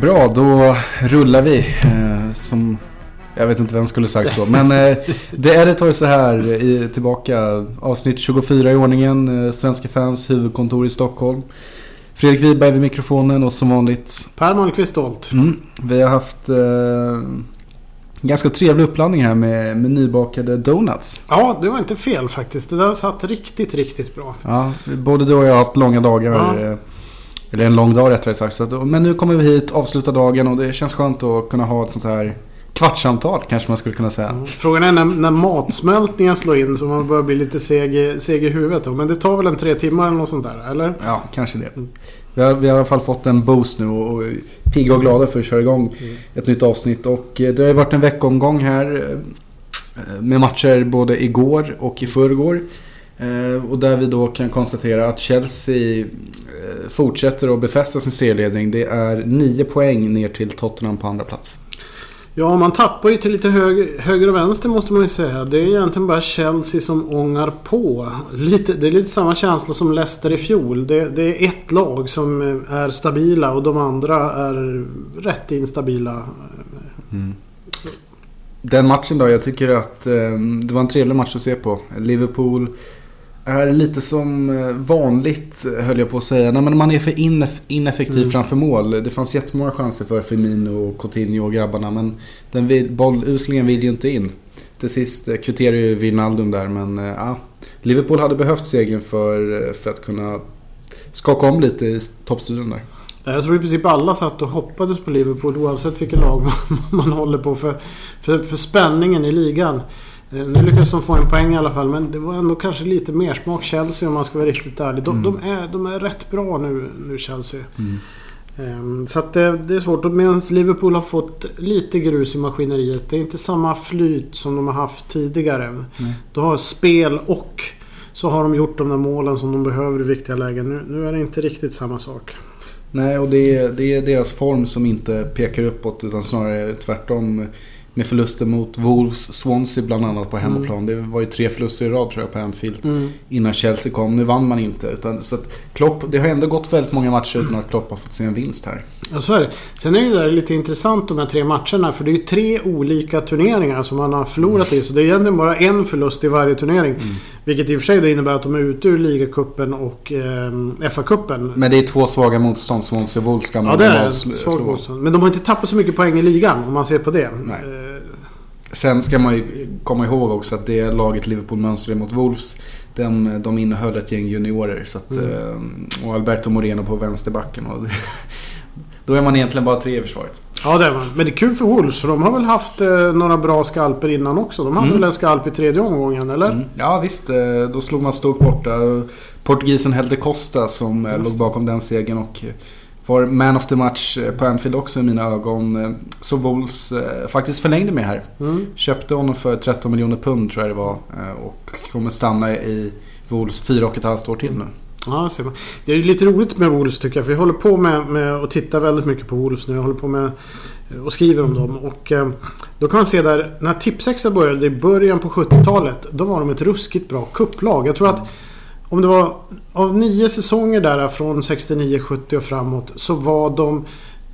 Bra, då rullar vi. Eh, som, jag vet inte vem skulle sagt så. Men eh, det Editor så här i, tillbaka. Avsnitt 24 i ordningen. Eh, Svenska fans huvudkontor i Stockholm. Fredrik Wiberg vid mikrofonen och som vanligt. Per Malmqvist Stolt. Mm, vi har haft eh, ganska trevlig uppladdning här med, med nybakade donuts. Ja, det var inte fel faktiskt. Det där satt riktigt, riktigt bra. Ja, både du och jag har haft långa dagar. Ja. Eller en lång dag rättare sagt. Så att, men nu kommer vi hit, avsluta dagen och det känns skönt att kunna ha ett sånt här kvartssamtal kanske man skulle kunna säga. Frågan är när, när matsmältningen slår in så man börjar bli lite seg, seg i huvudet. Då. Men det tar väl en tre timmar eller något sånt där, eller? Ja, kanske det. Vi har, vi har i alla fall fått en boost nu och, och pigga och glada för att köra igång ett nytt avsnitt. Och eh, det har ju varit en veckomgång här eh, med matcher både igår och i förrgår. Eh, Och där vi då kan konstatera att Chelsea eh, fortsätter att befästa sin serieledning. Det är nio poäng ner till Tottenham på andra plats. Ja, man tappar ju till lite hög, höger och vänster måste man ju säga. Det är egentligen bara Chelsea som ångar på. Lite, det är lite samma känsla som Leicester i fjol. Det, det är ett lag som är stabila och de andra är rätt instabila. Den matchen då, jag tycker att eh, det var en trevlig match att se på. Liverpool är lite som eh, vanligt höll jag på att säga. Nej, men man är för ineff- ineffektiv Mm. framför mål. Det fanns jättemånga chanser för Firmino och Coutinho och grabbarna. Men den vill, bolluslingen vill ju inte in. Till sist eh, kvitterar ju Wijnaldum där men eh, ja. Liverpool hade behövt segern för, eh, för att kunna skaka om lite i toppstriden där. Jag tror i princip alla satt och hoppades på Liverpool oavsett vilket lag man, man håller på för, för, för spänningen i ligan. Eh, Nu lyckades de få en poäng i alla fall men det var ändå kanske lite mer smak Chelsea om man ska vara riktigt ärlig. De, de, är, de är rätt bra nu, nu Chelsea. Ehm, Så att det, det är svårt. Medan Liverpool har fått lite grus i maskineriet. Det är inte samma flyt som de har haft tidigare. Nej. De har spel och så har de gjort de där målen som de behöver i viktiga lägen. Nu, nu är det inte riktigt samma sak. Nej, och det är, det är deras form som inte pekar uppåt utan snarare tvärtom. Med förluster mot Wolves, Swansea bland annat på hemmaplan. Det var ju tre förluster i rad tror jag på Anfield. Innan Chelsea kom. Nu vann man inte. Utan, så att Klopp, det har ändå gått väldigt många matcher utan att Klopp har fått se en vinst här. Ja, så är det. Sen är det där lite intressant de här tre matcherna. För det är ju tre olika turneringar som man har förlorat i. Så det är egentligen bara en förlust i varje turnering. Vilket i och för sig innebär att de är ute ur ligacupen och eh, FA-cupen. Men det är två svaga motstånd. Swansea och Wolves Ja, det är normalt det. slå- Svag slå. motstånd. Men de har inte tappat så mycket poäng i ligan om man ser på det. Nej. Eh, Sen ska man ju komma ihåg också att det laget Liverpool mönstrade mot Wolves. Den, de innehöll ett gäng juniorer. Så att, Mm. eh, Och Alberto Moreno på vänsterbacken. Och då är man egentligen bara tre i försvaret. Ja det är man. Men det är kul för Wolves. För de har väl haft eh, några bra skalper innan också. De hade Mm. väl en skalp i tredje omgången eller? Mm. Ja visst, eh, då slog man Stoke borta. Portugisen Helder Costa som eh, Just låg bakom den segern och eh, var man of the match på Anfield också i mina ögon. Så Wolves faktiskt förlängde med här. Mm. Köpte honom för 13 miljoner pund tror jag det var. Och kommer stanna i Wolves fyra och ett halvt år till nu. Ja, ser man. Det är lite roligt med Wolves tycker jag. För jag håller på med, med att titta väldigt mycket på Wolves nu. Jag håller på med eh, och skriver om dem. Och eh, då kan man se där när Tipsexa började i början på 70-talet. Då var de ett ruskigt bra kupplag. Jag tror att om det var av nio säsonger där från 69-70 och framåt. Så var de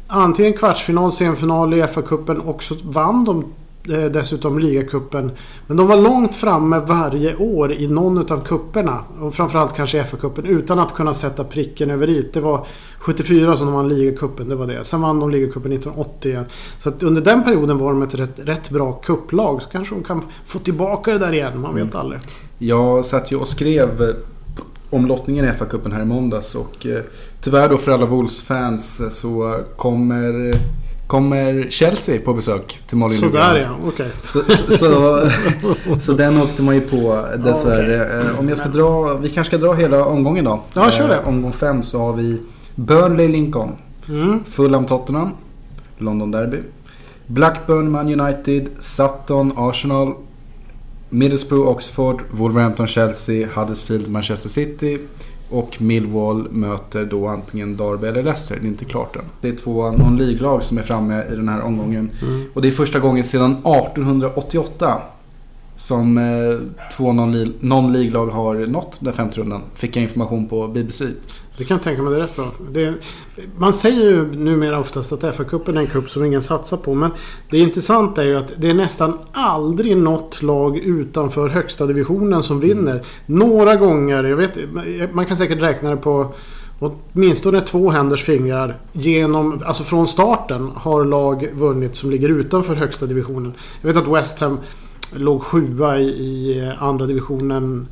antingen kvartsfinal, semifinal i FA-cupen och så vann de dessutom ligacupen. Men de var långt framme varje år i någon utav kupperna Och framförallt kanske FA-cupen utan att kunna sätta pricken över i. Det var 74 som de vann ligacupen, det var det. Sen vann de ligacupen 1980 igen. Så att under den perioden var de ett rätt, rätt bra kupplag. Så kanske de kan få tillbaka det där igen, man vet aldrig. Jag satt ju och skrev eh, om lottningen i FA-cupen här i måndags och eh, tyvärr då för alla Wolves-fans eh, så kommer, kommer Chelsea på besök till Molyneux Sådär ja, okej. Så, så, så, så den åkte man ju på dessvärre. okej. Eh, Om jag ska dra, vi kanske ska dra hela omgången då. Ja, kör det. Eh, Omgång fem så har vi Burnley Lincoln, Mm. Fulham Tottenham, London Derby, Blackburn Man United, Sutton Arsenal, Middlesbrough Oxford, Wolverhampton Chelsea, Huddersfield Manchester City och Millwall möter då antingen Derby eller Leicester. Det är inte klart än. Det är två non-League-lag som är framme i den här omgången. Mm. Och det är första gången sedan 1888 som eh, två non-league-lag har nått den femte rundan. Fick jag information på BBC. Det kan jag tänka mig, det är rätt bra. Det, man säger ju numera oftast att FA-cupen är en cup som ingen satsar på. Men det intressanta är ju att det är nästan aldrig något lag utanför högsta divisionen som vinner. Några gånger, jag vet, man kan säkert räkna det på åtminstone två händers fingrar. Genom, alltså från starten har lag vunnit som ligger utanför högsta divisionen. Jag vet att West Ham låg sjua i, i andra divisionen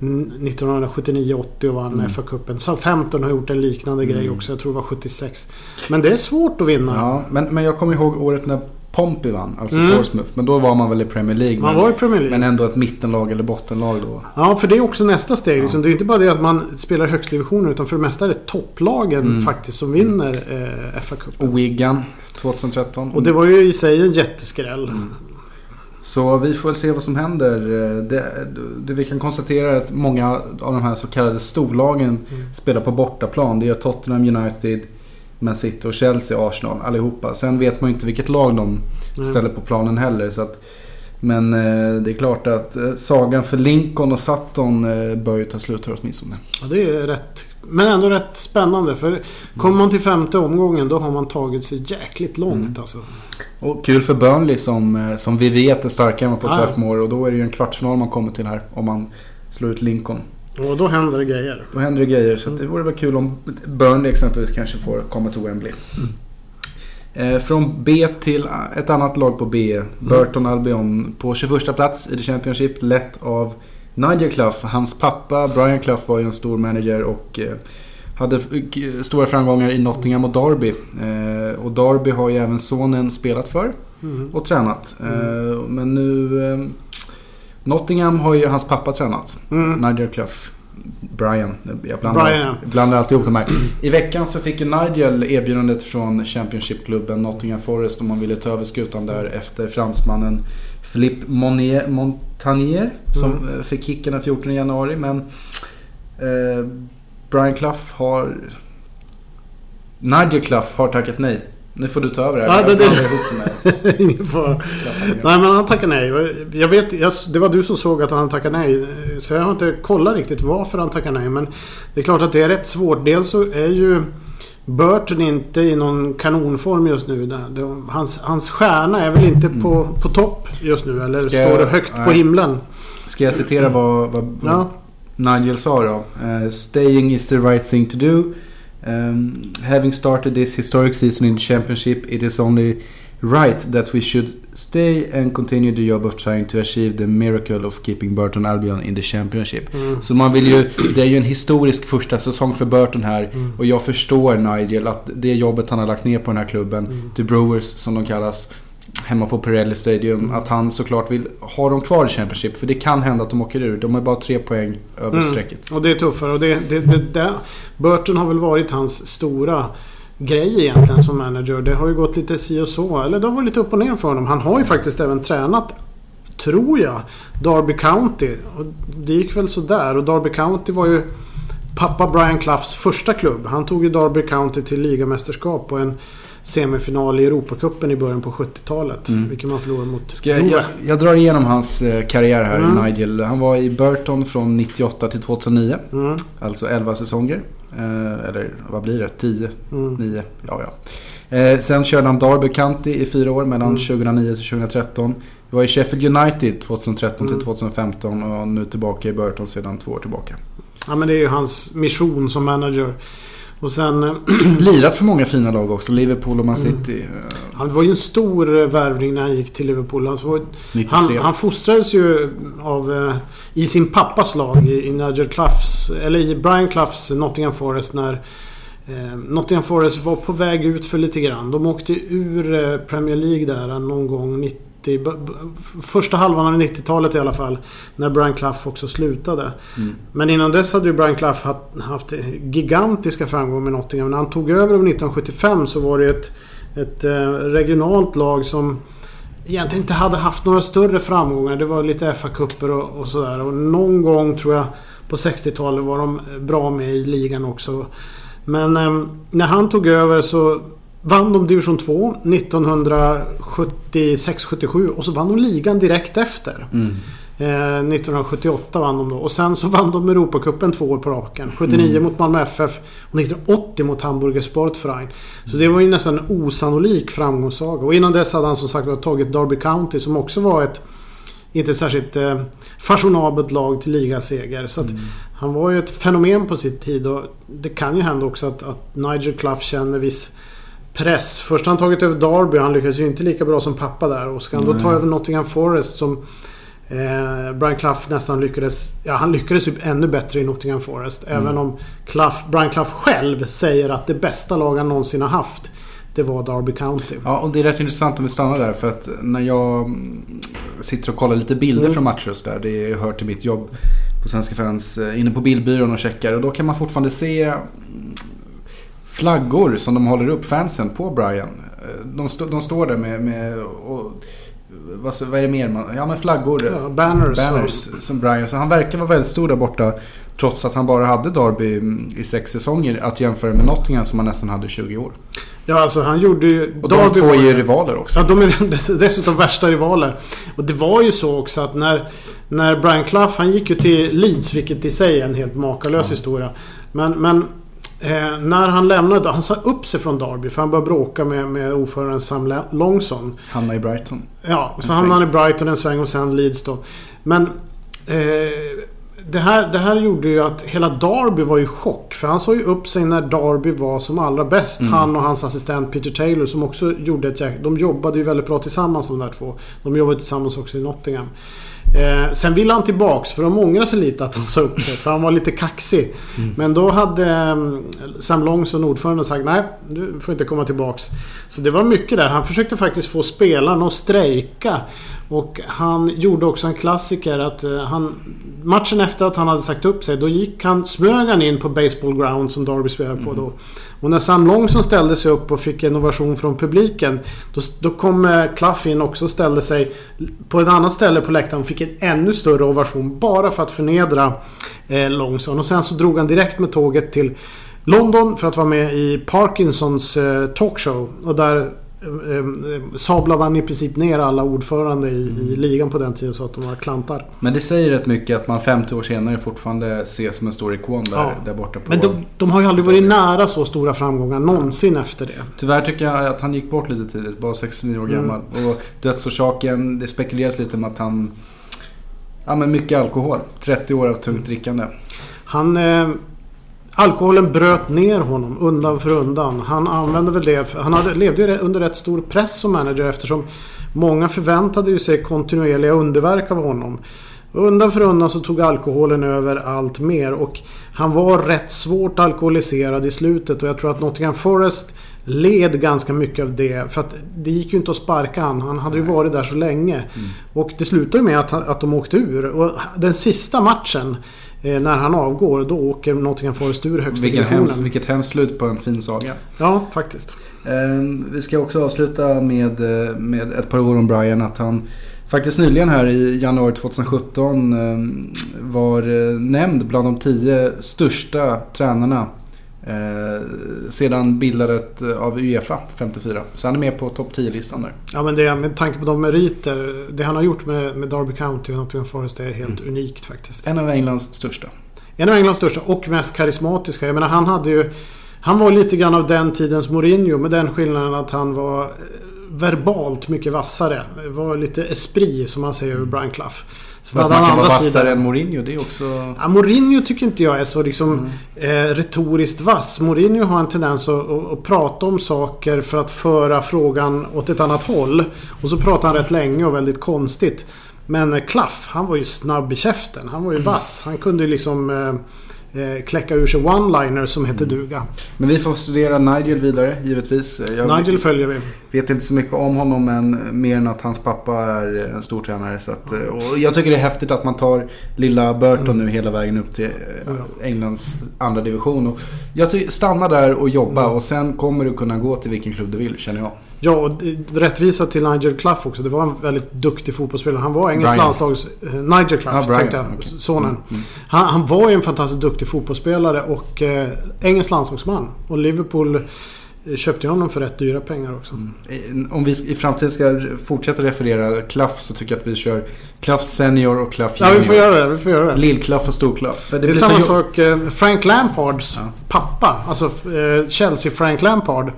1979-80 och vann mm. FA-cupen. Southampton har gjort en liknande mm. grej också. Jag tror det var 76. Men det är svårt att vinna. Ja, men, men jag kommer ihåg året när Pompey vann, alltså mm. Portsmouth. Men då var man väl i Premier League. Man men, var i Premier League. Men ändå ett mittenlag eller bottenlag då. Ja, för det är också nästa steg. Ja. Liksom. Det är inte bara det att man spelar högst divisioner utan för det mesta är det topplagen mm. faktiskt som vinner eh, FA-cupen. Och Wigan 2013. Och det var ju i sig en jätteskräll. Mm. Så vi får väl se vad som händer. Det, det, vi kan konstatera är att många av de här så kallade storlagen mm. spelar på bortaplan. Det är Tottenham United, Man City och Chelsea, Arsenal allihopa. Sen vet man ju inte vilket lag de mm. ställer på planen heller. Så att, men eh, det är klart att eh, sagan för Lincoln och Sutton eh, bör ju ta slut här åtminstone. Ja, det är rätt. Men ändå rätt spännande. För kommer man till femte omgången då har man tagit sig jäkligt långt mm. alltså. Och kul för Burnley som, eh, som vi vet är starkare än på ah. Moore. Och då är det ju en kvartsfinal man kommer till här. Om man slår ut Lincoln. Och då händer det grejer. Då händer det grejer. Så det vore väl kul om Burnley exempelvis kanske får komma till Wembley. Mm. Eh, från B till ett annat lag på B. Mm. Burton Albion på 21 plats i The Championship. Lett av Nigel Clough. Hans pappa Brian Clough var ju en stor manager och eh, hade stora framgångar i Nottingham och Derby. Eh, och Derby har ju även sonen spelat för mm. och tränat. Mm. Men nu... Nottingham har ju hans pappa tränat. Nigel Clough. Brian. Jag blandar, Brian, ja. blandar alltid ihop de här. I veckan så fick ju Nigel erbjudandet från Championship-klubben Nottingham Forest om man ville ta över skutan där efter fransmannen Philippe Monnier, Montagnier som mm. fick kicken den 14 januari. Men eh, Brian Clough har... Nigel Clough har tackat nej. Nu får du ta över det här. Ja, det, det, Ingen fara. Nej men han tackade nej. Jag vet, jag, det var du som såg att han tackade nej. Så jag har inte kollat riktigt varför han tackade nej. Men det är klart att det är rätt svårt. Dels så är ju Burton inte i någon kanonform just nu. Hans, hans stjärna är väl inte mm. på, på topp just nu. Eller Ska står det högt jag, på himlen. Ska jag citera vad, vad, vad ja. Nigel sa då? Uh, Staying is the right thing to do. Um, having started this historic season in the championship, it is only right that we should stay and continue the job of trying to achieve the miracle of keeping Burton Albion in the championship. Mm. Så man vill ju, det är ju en historisk första säsong för Burton här mm. och jag förstår Nigel att det jobbet han har lagt ner på den här klubben, mm. The Brewers som de kallas, hemma på Pirelli Stadium. Att han såklart vill ha dem kvar i Championship. För det kan hända att de åker ur. De är bara tre poäng över mm. strecket. Och det är tuffare. Och det, det, det, det, Burton har väl varit hans stora grej egentligen som manager. Det har ju gått lite si och så. Eller det har varit lite upp och ner för honom. Han har ju faktiskt även tränat, tror jag, Derby County. Och det gick väl sådär. Och Derby County var ju pappa Brian Cloughs första klubb. Han tog ju Derby County till ligamästerskap och en semifinal i Europacupen i början på 70-talet. Mm. Vilket man förlorade mot Ska jag, jag, jag, drar igenom hans eh, karriär här, mm. Nigel. Han var i Burton från 98 till 2009. Mm. Alltså 11 säsonger. Eh, eller vad blir det? 10? Mm. 9? Ja, ja. Eh, sen körde han Derby County i fyra år mellan 2009 mm. till 2013. Vi var i Sheffield United 2013 till 2015 mm. och nu tillbaka i Burton sedan två år tillbaka. Ja men det är ju hans mission som manager. Och sen... Eh, Lirat för många fina lag också. Liverpool och Man mm. City. Mm. Han var ju en stor eh, värvning när han gick till Liverpool. Alltså, han, han fostrades ju av... I sin pappas lag. I, i Nigel Cloughs... Eller i Brian Cloughs Nottingham Forest när... Eh, Nottingham Forest var på väg ut för lite grann. De åkte ur Premier League där någon gång 90 Första halvan av 90-talet i alla fall. När Brian Clough också slutade. Mm. Men innan dess hade ju Brian Clough haft, haft gigantiska framgångar med Nottingham. När han tog över 1975 så var det ett, ett eh, regionalt lag som egentligen inte hade haft några större framgångar. Det var lite FA-cuper och, och sådär. Och någon gång tror jag på 60-talet var de bra med i ligan också. Men eh, när han tog över så vann de division 2 1976-77 och så vann de ligan direkt efter. Mm. Eh, 1978 vann de då. Och sen så vann de Europacupen två år på raken. 79 mm. mot Malmö FF och 1980 mot Hamburger Sportverein. Så det var ju nästan en osannolik framgångssaga. Och innan dess hade han som sagt tagit Derby County som också var ett inte särskilt eh, fashionabelt lag till ligaseger. Så mm. han var ju ett fenomen på sin tid och det kan ju hända också att, att Nigel Clough känner viss press. Först har han tagit över Derby. Han lyckades ju inte lika bra som pappa där. Och ska han då ta över Nottingham Forest som eh, Brian Clough nästan lyckades... Ja, han lyckades ju ännu bättre i Nottingham Forest. Mm. Även om Clough, Brian Clough själv säger att det bästa lag han någonsin har haft det var Derby County. Ja, och det är rätt intressant om vi stannar där. För att när jag sitter och kollar lite bilder mm. från matcher och där. Det hör till mitt jobb på Svenska fans. Eh, inne på bildbyrån och checkar. Och då kan man fortfarande se flaggor som de håller upp, fansen, på Brian. Eh, de, st de står där med, med och, vad, vad, är det mer? Man, ja men flaggor. Ja, banners. Banners som Brian. Så han verkar vara väldigt stor där borta. Trots att han bara hade Derby i sex säsonger. Att jämföra med Nottingham som han nästan hade 20 år. Ja alltså han gjorde ju... Och de två är ju rivaler också. Ja de är dessutom värsta rivaler. Och det var ju så också att när, när Brian Clough han gick ju till Leeds vilket i sig är en helt makalös ja. historia. Men, men Eh, när han lämnade, han sa upp sig från Derby för han började bråka med, med ordföranden Sam Longson. Hamnade i Brighton. Ja, så hamnade han i Brighton en sväng och sen Leeds då. Men eh, det, här, det här gjorde ju att hela Derby var i chock. För han sa ju upp sig när Derby var som allra bäst. Mm. Han och hans assistent Peter Taylor som också gjorde ett De jobbade ju väldigt bra tillsammans de där två. De jobbade tillsammans också i Nottingham. Eh, sen ville han tillbaks för de ångrade sig lite att han sa upp sig. För han var lite kaxig. Mm. Men då hade um, Sam Longson, ordföranden, sagt nej, du får inte komma tillbaks. Så det var mycket där. Han försökte faktiskt få spelarna att strejka. Och han gjorde också en klassiker att uh, han... Matchen efter att han hade sagt upp sig, då gick han, smög han in på Baseball Ground som Derby spelade på mm. då. Och när Sam Longson ställde sig upp och fick en ovation från publiken. Då, då kom uh, Clough in också och ställde sig på ett annat ställe på läktaren och fick en ännu större ovation. Bara för att förnedra uh, Longson. Och sen så drog han direkt med tåget till London för att vara med i Parkinsons talkshow. Och där Eh, eh, sablade han i princip ner alla ordförande i, mm. i, ligan på den tiden så att de var klantar. Men det säger rätt mycket att man 50 år senare fortfarande ses som en stor ikon där, ja. där borta. På Men de, de, har ju aldrig varit nära så stora framgångar någonsin efter det. Tyvärr tycker jag att han gick bort lite tidigt, bara 69 år mm. gammal. Och dödsorsaken, det spekuleras lite med att han... Ja men mycket alkohol. 30 år av tungt drickande. Han... Eh, Alkoholen bröt ner honom undan för undan. Han använde väl det. Han hade, levde ju under rätt stor press som manager eftersom många förväntade ju sig kontinuerliga underverk av honom. Undan för undan så tog alkoholen över allt mer och han var rätt svårt alkoholiserad i slutet och jag tror att Nottingham Forest led ganska mycket av det. För att det gick ju inte att sparka han. Han hade ju varit där så länge. Mm. Och det slutade med att, att de åkte ur. Och den sista matchen Eh, när han avgår, då åker Nottingham Forest ur högsta Vilken divisionen. Hems, vilket hemskt slut på en fin saga. Ja, faktiskt. Eh, vi ska också avsluta med, eh, med ett par ord om Brian. Att han faktiskt nyligen här i januari 2017 eh, var nämnd bland de tio största tränarna Eh, sedan bildandet av Uefa 54. Så han är med på topp 10-listan där. Ja men det, med tanke på de meriter. Det han har gjort med, med Derby County och Nottingham Forest är helt mm. unikt faktiskt. En av Englands största. En av Englands största och mest karismatiska. Jag menar han hade ju... Han var lite grann av den tidens Mourinho med den skillnaden att han var eh, verbalt mycket vassare. Det var lite esprit som man säger över Brian Clough. För att man kan vara vassare än Mourinho, det är också... Ja, Mourinho tycker inte jag är så liksom mm. eh, retoriskt vass. Mourinho har en tendens att, att, att, prata om saker för att föra frågan åt ett annat håll. Och så pratar han rätt länge och väldigt konstigt. Men Klaff, han var ju snabb i käften. Han var ju mm. vass. Han kunde ju liksom... Eh, eh, kläcka ur sig one-liner som heter mm. duga. Men vi får studera Nigel vidare givetvis. Jag Nigel följer vi. Vet inte så mycket om honom men mer än att hans pappa är en stor tränare. Så att, mm. och jag tycker det är häftigt att man tar lilla Burton mm. nu hela vägen upp till eh, Englands andra division. Och jag tycker, stanna där och jobba mm. och sen kommer du kunna gå till vilken klubb du vill känner jag. Ja, och rättvisa till Nigel Clough också. Det var en väldigt duktig fotbollsspelare. Han var engelsk landslags... Eh, Nigel Clough, ja, tänkte jag. Okay. Sonen. Mm. Mm. Han, han, var ju en fantastiskt duktig fotbollsspelare och eh, engelsk landslagsman. Och Liverpool köpte ju honom för rätt dyra pengar också. Mm. Om vi i framtiden ska fortsätta referera Klaff så tycker jag att vi kör Klaff Senior och Klaff Junior. Ja, vi får göra det. Vi får göra det. Lill-Klaff och Stor-Klaff. Det, det är samma sak. Eh, Frank Lampards ja. pappa, alltså eh, Chelsea Frank Lampard.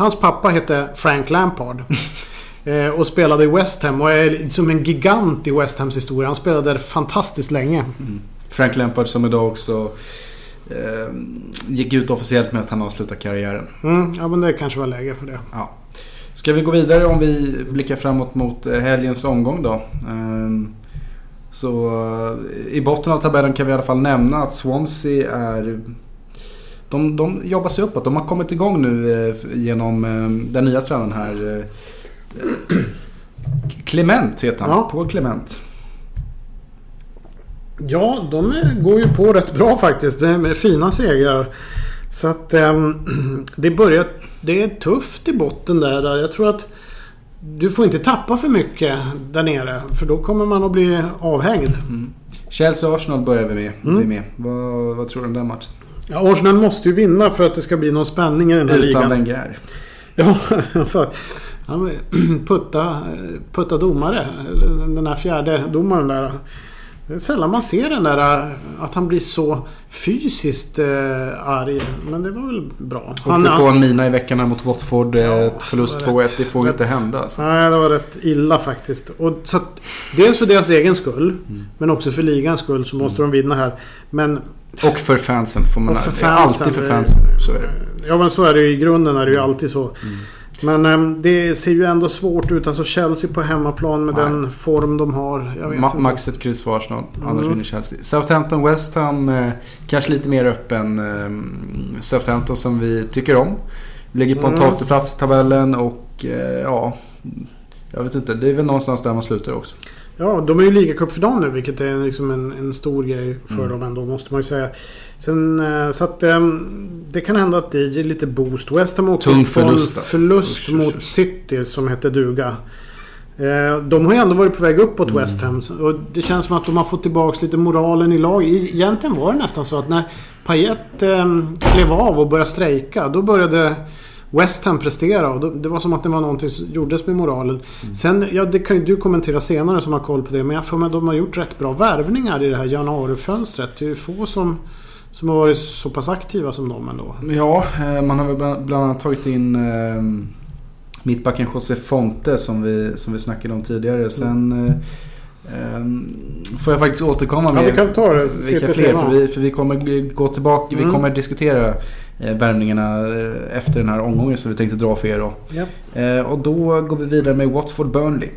Hans pappa hette Frank Lampard. Eh, och spelade i West Ham och är som en gigant i West Hams historia. Han spelade där fantastiskt länge. Mm. Frank Lampard som idag också eh, gick ut officiellt med att han avslutar karriären. Mm, ja men det kanske var läge för det. Ja. Ska vi gå vidare om vi blickar framåt mot eh, helgens omgång då. Eh, så i botten av tabellen kan vi i alla fall nämna att Swansea är de, de jobbar sig uppåt. De har kommit igång nu eh, genom eh, den nya tränaren här. Clement heter han. Ja. Paul Clement. Ja, de går ju på rätt bra faktiskt. Med fina segrar. Så att um, det börjar... Det är tufft i botten där. Jag tror att du får inte tappa för mycket där nere. För då kommer man att bli avhängd. Mm. Chelsea-Arsenal börjar vi med. Mm. med. Vad, vad tror du om den matchen? Ja, Arsenal måste ju vinna för att det ska bli någon spänning i den här Utan ligan. Utan Wenger. Ja, för han putta, putta domare. Den här fjärde domaren där. Det är sällan man ser den där att han blir så fysiskt eh, arg. Men det var väl bra. Han Åkte på en mina i veckan mot Watford. Ja, förlust 2-1. Det får rätt, inte hända. Alltså. Nej, det var rätt illa faktiskt. Och, så att, dels för deras egen skull. Mm. Men också för ligans skull så måste mm. de vinna här. Men och för fansen får man... Och för fansen, alltid för fansen. Så är det. Ja men så är det ju. I grunden är det ju alltid så. Mm. Men äm, ehm, det ser ju ändå svårt ut. Alltså Chelsea på hemmaplan med Nej. den form de har. Ma. Max ett kryss för Arsenal. Mm. Annars vinner Chelsea. Southampton West Ham. Eh, kanske lite mer öppen. Eh, Southampton som vi tycker om. Ligger på en mm. plats i tabellen och eh, ja... Jag vet inte. Det är väl någonstans där man slutar också. Ja, de är ju ligacup för dagen nu vilket är liksom en, en stor grej för mm. dem ändå måste man ju säga. Sen, eh, så att um, det kan hända att det ger lite boost. West Ham åker Tung förlust, alltså. förlust usch, mot usch. City som heter duga. Eh, de har ju ändå varit på väg uppåt mm. West Ham. Och det känns som att de har fått tillbaka lite moralen i lag. Egentligen var det nästan så att när Payet eh, klev av och började strejka. Då började West Ham prestera. Och det var som att det var någonting som gjordes med moralen. Mm. Sen, ja det kan ju du kommentera senare som har koll på det. Men jag får att de har gjort rätt bra värvningar i det här januarifönstret. Det är ju få som som har varit så pass aktiva som de ändå. Ja, eh, man har väl bland annat tagit in eh, mittbacken José Fonte som vi, som vi snackade om tidigare. Sen mm. Um, får jag faktiskt återkomma med ja, vi kan ta det. vilka fler. För vi, för vi kommer gå tillbaka. Mm. Vi kommer diskutera eh, värmningarna eh, efter den här omgången som vi tänkte dra för er. Då. Ja. Eh, och då går vi vidare med Watford Burnley.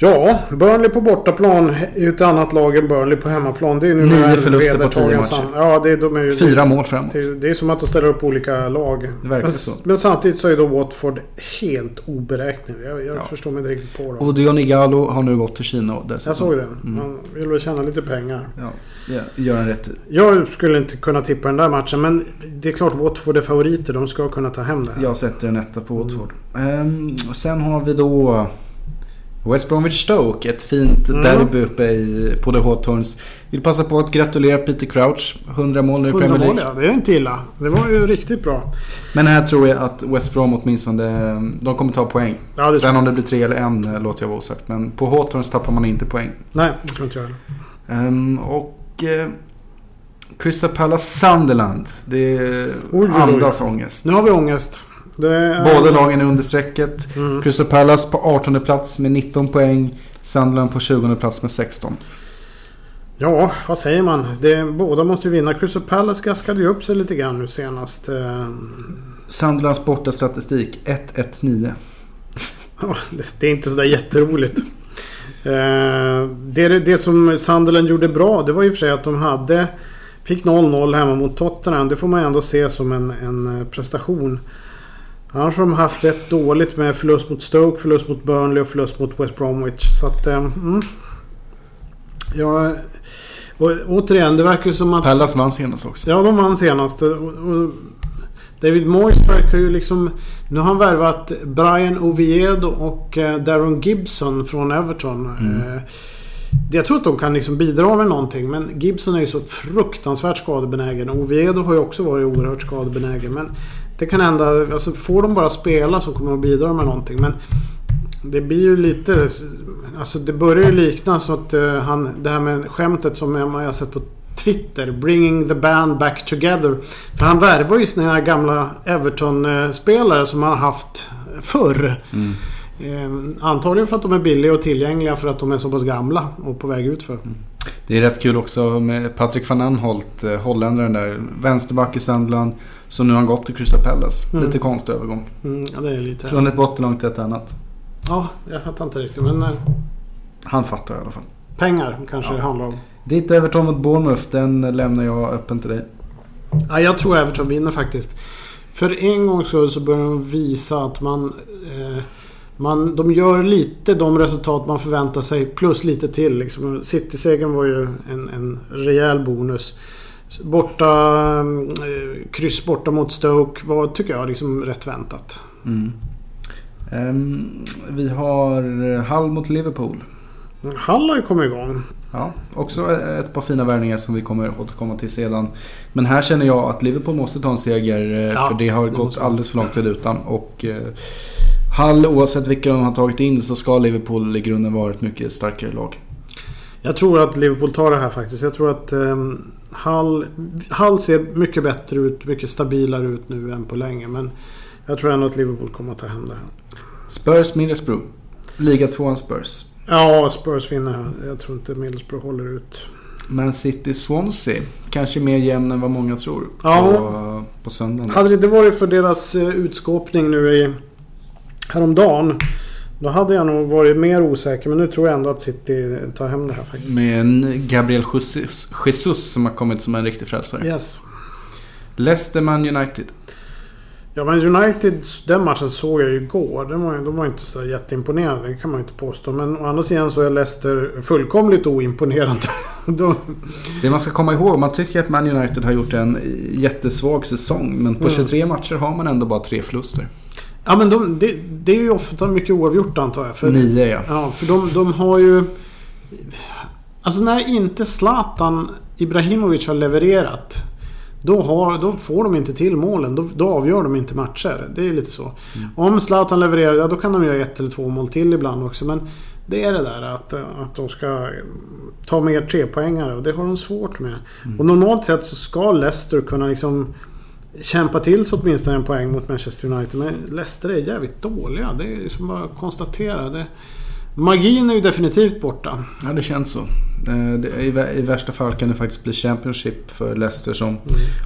Ja, Burnley på bortaplan är ett annat lag än Burnley på hemmaplan. Det är nu Nio förluster på tio matcher. Ja, det, de är, Fyra mål framåt. Det, det är som att de ställer upp olika lag. Det verkar men, så. Men samtidigt så är då Watford helt oberäknelig. Jag, jag ja. förstår mig inte riktigt på dem. Och Dion Igalo har nu gått till Kina dessutom. Jag såg det. Mm. Han vill väl tjäna lite pengar. Ja, ja gör han rätt Jag skulle inte kunna tippa den där matchen. Men det är klart Watford är favoriter. De ska kunna ta hem det här. Jag sätter en etta på Watford. Mm. Um, sen har vi då... West Bromwich Stoke, ett fint mm. derby uppe i, på The Hawthorns. Vill passa på att gratulera Peter Crouch. 100 mål nu i Premier League. Mål, ja. Det är inte illa. Det var ju riktigt bra. Men här tror jag att West Brom åtminstone de kommer ta poäng. Ja, Sen om det blir tre eller en eh, låter jag vara osagt. Men på Hawthorns tappar man inte poäng. Nej, det tror inte jag heller. Um, och... Uh, Crystal Palace Sunderland. Det är oj, andas oj. ångest. Nu har vi ångest. Är... Båda lagen är under strecket. Mm. Crystal Palace på 18 plats med 19 poäng. Sunderland på 20 plats med 16. Ja, vad säger man? Det, båda måste ju vinna. Crystal Palace gaskade ju upp sig lite grann nu senast. Eh. Sunderlands borta statistik 1-1-9. det är inte sådär jätteroligt. Eh, det, det som Sunderland gjorde bra det var ju för sig att de hade Fick 0-0 hemma mot Tottenham. Det får man ändå se som en, en prestation. Annars har de haft rätt dåligt med förlust mot Stoke, förlust mot Burnley och förlust mot West Bromwich. Så att... Eh, mm. Ja, och, återigen, det verkar som att... Pallas vann senast också. Ja, de vann senast. Och, och David Moyes verkar ju liksom... Nu har han värvat Brian Oviedo och eh, Darren Gibson från Everton. Mm. Eh, jag tror att de kan liksom bidra med någonting. Men Gibson är ju så fruktansvärt skadebenägen. Oviedo har ju också varit oerhört skadebenägen. Men det kan hända. Alltså får de bara spela så kommer de bidra med någonting. Men det blir ju lite... Alltså det börjar ju likna så att uh, han... Det här med skämtet som jag har sett på Twitter. Bringing the band back together. För han värvar ju sina gamla Everton-spelare som han har haft förr. Mm. Eh, antagligen för att de är billiga och tillgängliga för att de är så pass gamla och på väg ut för. Mm. Det är rätt kul också med Patrik van Anholt, eh, holländaren där. Vänsterback i Sandland. Som nu har gått till Crystal Palace. Mm. Lite konstig övergång. Mm, ja, det är lite... Från ett bottenlag till ett annat. Ja, jag fattar inte riktigt men... Eh, Han fattar i alla fall. Pengar kanske ja. det handlar om. Ditt Everton mot Bournemouth, den lämnar jag öppen till dig. Ja, jag tror Everton vinner faktiskt. För en gångs skull så börjar de visa att man... Eh, man, de gör lite de resultat man förväntar sig plus lite till. Liksom. City-segern var ju en, en rejäl bonus. Borta, eh, kryss borta mot Stoke var, tycker jag, liksom rätt väntat. Mm. Um, vi har Hull mot Liverpool. Hull har ju kommit igång. Ja, också ett par fina värvningar som vi kommer återkomma till sedan. Men här känner jag att Liverpool måste ta en seger. Eh, ja, för det har gått alldeles för långt till utan. Och eh, Hall, oavsett vilka de har tagit in så ska Liverpool i grunden vara ett mycket starkare lag. Jag tror att Liverpool tar det här faktiskt. Jag tror att um, Hall, Hall ser mycket bättre ut, mycket stabilare ut nu än på länge. Men jag tror ändå att Liverpool kommer att ta hem det här. Spurs Middlesbrough. Liga 2 Spurs. Ja, Spurs vinner. Jag tror inte Middlesbrough håller ut. Man City Swansea. Kanske mer jämn än vad många tror. Ja. På, på söndagen. Hade det inte varit för deras eh, utskåpning nu i häromdagen. Då hade jag nog varit mer osäker. Men nu tror jag ändå att City tar hem det här faktiskt. Med en Gabriel Jesus, Jesus som har kommit som en riktig frälsare. Yes. Leicester Man United. Ja men United, den matchen såg jag ju igår. Den var, de var inte så jätteimponerande. Det kan man inte påstå. Men å andra sidan så är Leicester fullkomligt oimponerande. det man ska komma ihåg. Man tycker att Man United har gjort en jättesvag säsong. Men på 23 mm. matcher har man ändå bara tre förluster. Ja men de, det, det är ju ofta mycket oavgjort antar jag. För, Nio ja. Ja för de, de har ju... Alltså när inte Zlatan Ibrahimovic har levererat. Då, har, då får de inte till målen. Då, då avgör de inte matcher. Det är lite så. Mm. Om Zlatan levererar, ja då kan de göra ett eller två mål till ibland också. Men det är det där att, att de ska ta mer trepoängare och det har de svårt med. Mm. Och normalt sett så ska Leicester kunna liksom kämpa till sig åtminstone en poäng mot Manchester United. Men Leicester är jävligt dåliga. Det är som bara att konstatera. Det, magin är ju definitivt borta. Ja, det känns så. Eh, I, värsta fall kan det faktiskt bli Championship för Leicester som mm.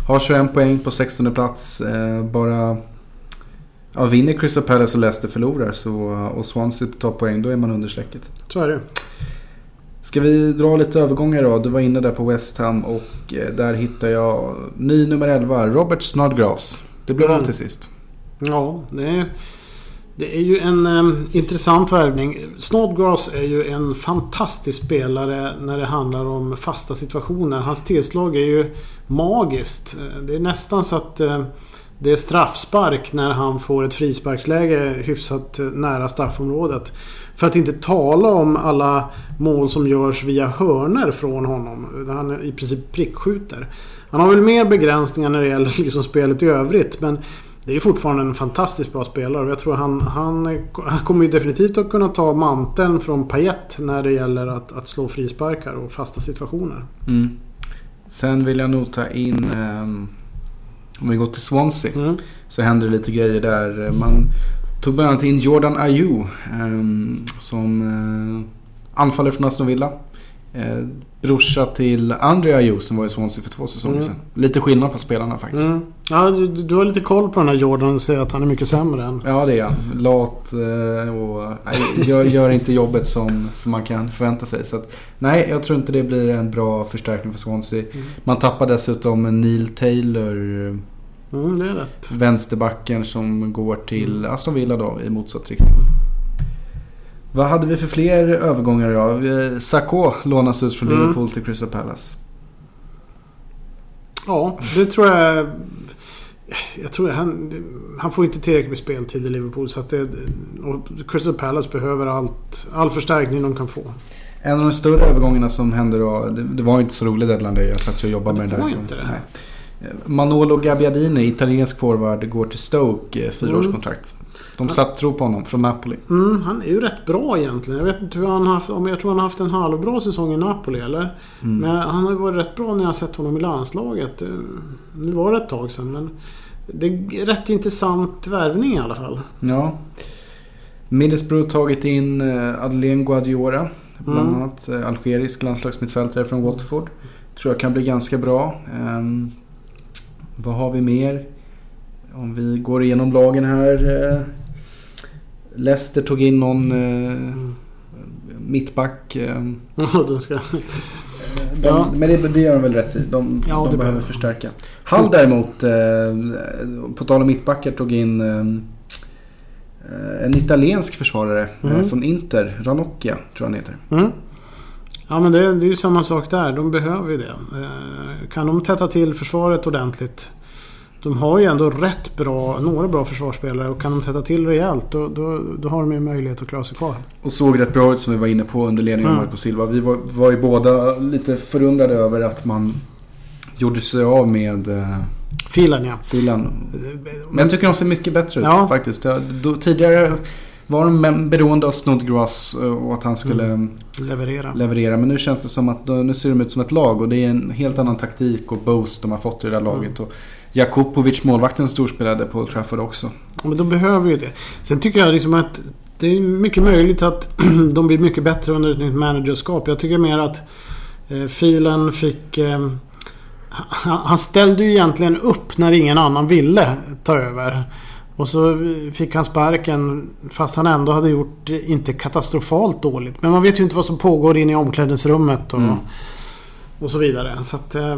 har 21 poäng på 16 plats. Eh, bara ja, vinner Crystal Palace och Leicester förlorar så, och Swansea tar poäng, då är man under strecket. Så är det. Ska vi dra lite övergångar då? Du var inne där på West Ham och eh, där hittar jag ny nummer 11, Robert Snodgrass. Det blev mm. av till sist. Ja, det är, det är ju en um, intressant värvning. Snodgrass är ju en fantastisk spelare när det handlar om fasta situationer. Hans tillslag är ju magiskt. Eh, det är nästan så att uh, det är straffspark när han får ett frisparksläge hyfsat nära straffområdet. För att inte tala om alla mål som görs via hörner från honom. Där han i princip prickskjuter. Han har väl mer begränsningar när det gäller liksom spelet i övrigt. Men det är fortfarande en fantastiskt bra spelare. Och jag tror han, han, han kommer ju definitivt att kunna ta manteln från Payet när det gäller att, att slå frisparkar och fasta situationer. Mm. Sen vill jag nog ta in... Um, om vi går till Swansea. Mm. Så händer det lite grejer där. Man Tog bland annat in Jordan Ayew um, som uh, anfaller från Aston Villa. Uh, brorsa till André Ayew som var i Swansea för två säsonger mm. sedan. Lite skillnad på spelarna faktiskt. Mm. Ja, du, du, har lite koll på den här Jordan och säger att han är mycket sämre än... Ja, det är han. Lat uh, och nej, gör, gör, inte jobbet som, som man kan förvänta sig. Så att, nej, jag tror inte det blir en bra förstärkning för Swansea. Mm. Man tappar dessutom Neil Taylor Mm, det är rätt. Vänsterbacken som går till mm. Aston Villa då i motsatt riktning. Vad hade vi för fler övergångar då? Sakho lånas ut från mm. Liverpool till Crystal Palace. Ja, det tror jag. Jag tror han, han får inte tillräckligt med speltid i Liverpool. Så att det, Crystal Palace behöver allt, all förstärkning de kan få. En av de större övergångarna som hände då. Det, det var inte så roligt Day. Jag satt och jobbade med det där. Det var inte det. Nej. Manolo Gabbiadini, italiensk forward, går till Stoke, eh, fyraårskontrakt. De satt tro på honom från Napoli. Mm, han är ju rätt bra egentligen. Jag vet inte hur han haft... Om jag tror han har haft en halvbra säsong i Napoli eller? Mm. Men han har ju varit rätt bra när jag sett honom i landslaget. Eh, Nu var det ett tag sedan men... Det är rätt intressant värvning i alla fall. Ja. Middlesbrough tagit in eh, Adlien Guadiora. Bland Mm. annat algerisk landslagsmittfältare från Watford. Tror jag kan bli ganska bra. Vad har vi mer? Om vi går igenom lagen här. Eh, Leicester tog in någon eh, mittback. Eh, Ja, ska... de, Ja. Men det, det gör de väl rätt i. De, Ja, de behöver behöver förstärka. Hull däremot, eh, på tal om mittbackar, tog in eh, en italiensk försvarare eh, Mm. från Inter. Ranocchia tror jag han heter. Mm. Ja men det, det är ju samma sak där. De behöver ju det. Eh, Kan de tätta till försvaret ordentligt. De har ju ändå rätt bra, några bra försvarsspelare och kan de tätta till rejält då, då, då har de ju möjlighet att klara sig kvar. Och såg rätt bra ut som vi var inne på under ledning av Mm. Marco Silva. Vi var, var ju båda lite förundrade över att man gjorde sig av med eh, Filen ja. filen. Men jag tycker de ser mycket bättre ut Ja. faktiskt. Jag, då, tidigare var de beroende av Snodgrass eh, och att han skulle Mm. Leverera. leverera. Men nu känns det som att nu ser de ut som ett lag och det är en helt annan taktik och boost de har fått i det där laget. Och Jakupovic, målvakten, storspelade på Trafford också. Ja, Men de behöver ju det. Sen tycker jag liksom att det är mycket möjligt att de blir mycket bättre under ett nytt managerskap. Jag tycker mer att eh, Filen fick... Eh, han ställde ju egentligen upp när ingen annan ville ta över. Och så fick han sparken fast han ändå hade gjort eh, inte katastrofalt dåligt. Men man vet ju inte vad som pågår inne i omklädningsrummet och, Mm. och så vidare. Så att... Eh,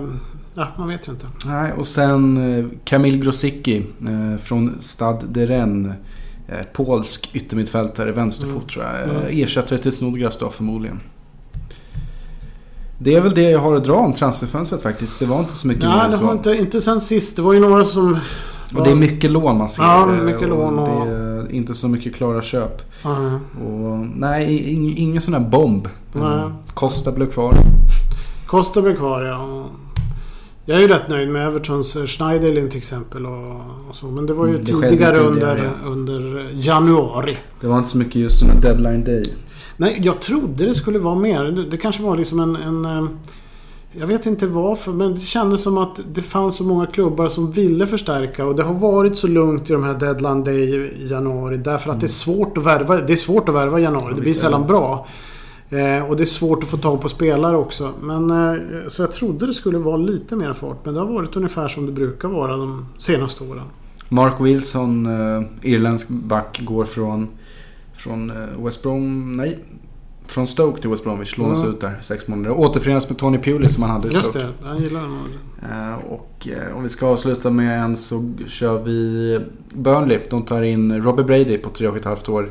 ja, man vet ju inte. Nej, och sen eh, Kamil Grosicki eh, från Stad de Rennes. Eh, polsk yttermittfältare, vänsterfot Mm. tror jag. Eh, Mm. Ersättare till Snodgrass då förmodligen. Det är väl det jag har att dra om transferfönstret faktiskt. Det var inte så mycket mer Nej, än det så. var inte, inte sen sist. Det var ju några som... Och det är mycket lån man ser. Ja, eh, mycket lån och- Det är inte så mycket klara köp. Ja. Och, nej, ing, ingen sån här bomb. Mm. Costa blev kvar. Costa blir kvar ja. Jag är ju rätt nöjd med Evertons eh, Schneiderlin till exempel. Och, och så. Men det var ju Mm, det tidigare, tidigare, under, ja. under januari. Det var inte så mycket just en deadline day. Nej, jag trodde det skulle vara mer. Det, det kanske var liksom en... en eh, jag vet inte varför men det kändes som att det fanns så många klubbar som ville förstärka och det har varit så lugnt i de här deadline day i januari därför att det är svårt att värva. Det är svårt att värva i januari. Ja, det blir sällan det. bra. Eh, och det är svårt att få tag på spelare också. Men, eh, så jag trodde det skulle vara lite mer fart. Men det har varit ungefär som det brukar vara de senaste åren. Mark Wilson, eh, irländsk back, går från, från eh, West Brom... Nej. Från Stoke till West Bromwich. Lånas Mm. ut där sex månader. Återförenas med Tony Pulis som han hade i Just Stoke. det, jag gillar den. Eh, och eh, om vi ska avsluta med en så kör vi Burnley. De tar in Robbie Brady på tre och ett halvt år.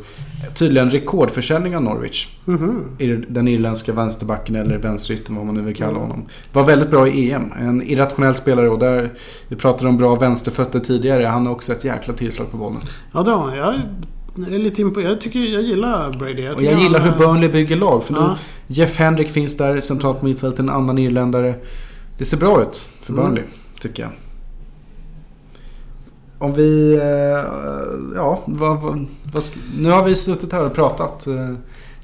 Tydligen rekordförsäljning av Norwich. Mhm. Ir- Den irländska vänsterbacken eller vänsteryttern vad man nu vill kalla honom. Var väldigt bra i EM. En irrationell spelare och där vi pratade om bra vänsterfötter tidigare. Han har också ett jäkla tillslag på bollen. Ja, då, jag är lite impo- Jag tycker jag gillar Brady. Jag Och jag gillar han, hur Burnley bygger lag. För nu, Ja. Jeff Hendrick finns där centralt på mittfältet, en annan irländare. Det ser bra ut för Mm. Burnley, tycker jag. Om vi... eh, Ja, vad, vad, vad, nu har vi suttit här och pratat. Eh,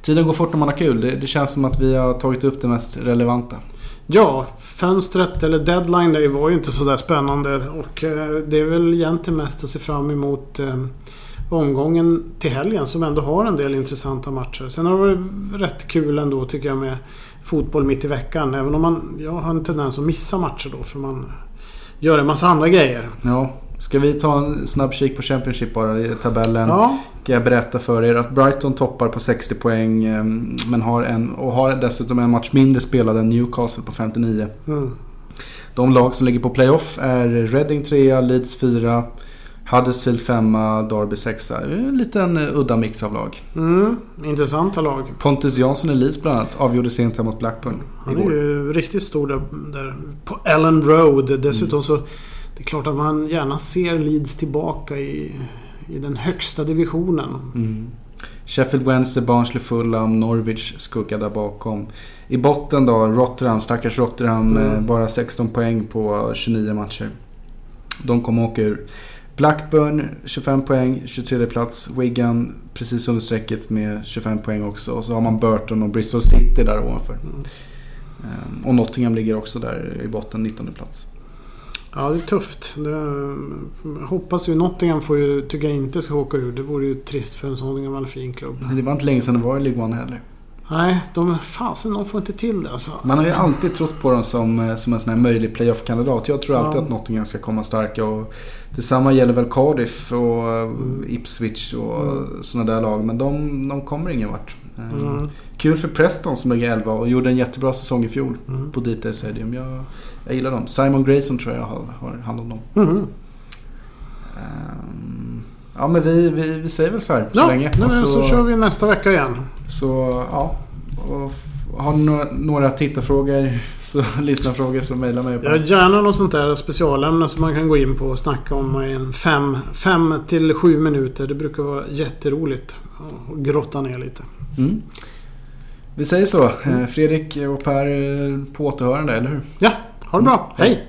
Tiden går fort när man har kul. Det, det känns som att vi har tagit upp det mest relevanta. Ja, fönstret eller deadline day var ju inte sådär spännande. Och eh, det är väl egentligen mest att se fram emot omgången till helgen som ändå har en del intressanta matcher. Sen har det varit rätt kul ändå tycker jag med fotboll mitt i veckan. Även om man, jag har en tendens att missa matcher då för man gör en massa andra grejer. Ja, ska vi ta en snabb kik på Championship bara i tabellen? Ja, Ska jag berätta för er att Brighton toppar på 60 poäng. eh, Men har en, och har dessutom en match mindre spelad än Newcastle på 59. mm. De lag som ligger på playoff är Reading 3, Leeds 4, Huddersfield 5, Derby 6. En liten eh, udda mix av lag. Mm. intressanta lag. Pontus Jansson i Leeds bland annat avgjorde sent här mot Blackburn Han är igår. ju riktigt stor där, där på Ellen Road. Dessutom så det är klart att man gärna ser Leeds tillbaka i, i den högsta divisionen. Mm. Sheffield Wednesday, Barnsley, Fulham, Norwich skugga där bakom. I botten då, Rotterdam, stackars Rotterdam. Mm. eh, Bara 16 poäng på 29 matcher. De kommer åka ur. Blackburn 25 poäng, 23 plats. Wigan precis under strecket med 25 poäng också. Och så har man Burton och Bristol City där ovanför. Mm. Ehm, Och Nottingham ligger också där i botten, 19 plats. Ja, det är tufft. Det, jag hoppas ju Nottingham får ju, tycker jag inte ska åka ur. Det vore ju trist för en sån gammal fin klubb. Men Det var inte länge sedan det var i League One heller. Nej, de, fasen de får inte till det alltså. Man har ju alltid trott på dem som, eh, som en sån här möjlig playoff-kandidat. Jag tror alltid Ja. att Nottingham ska komma starka. Och detsamma gäller väl Cardiff och eh. Ipswich och Mm. sådana där lag. Men de, de kommer ingen vart. Eh, Mm. Kul för Preston som ligger 11 och gjorde en jättebra säsong i fjol Mm. på Deep Day Stadium. Jag, jag gillar dem. Simon Grayson tror jag har, har hand om dem. Mm. Ehm, ja men vi, vi, vi säger väl så här så Ja, länge. nej, Och men så kör vi nästa vecka igen. Så ja. Och har ni några, några tittarfrågor, så, lyssnarfrågor så mejla mig på. Har gärna något sånt där specialämne som man kan gå in på och snacka om i en fem, fem till sju minuter. Det brukar vara jätteroligt. Och grotta ner lite. Mm. Vi säger så. Eh, Fredrik och Per eh, på återhörande, eller hur? Ja, ha det bra. Mm. Hej!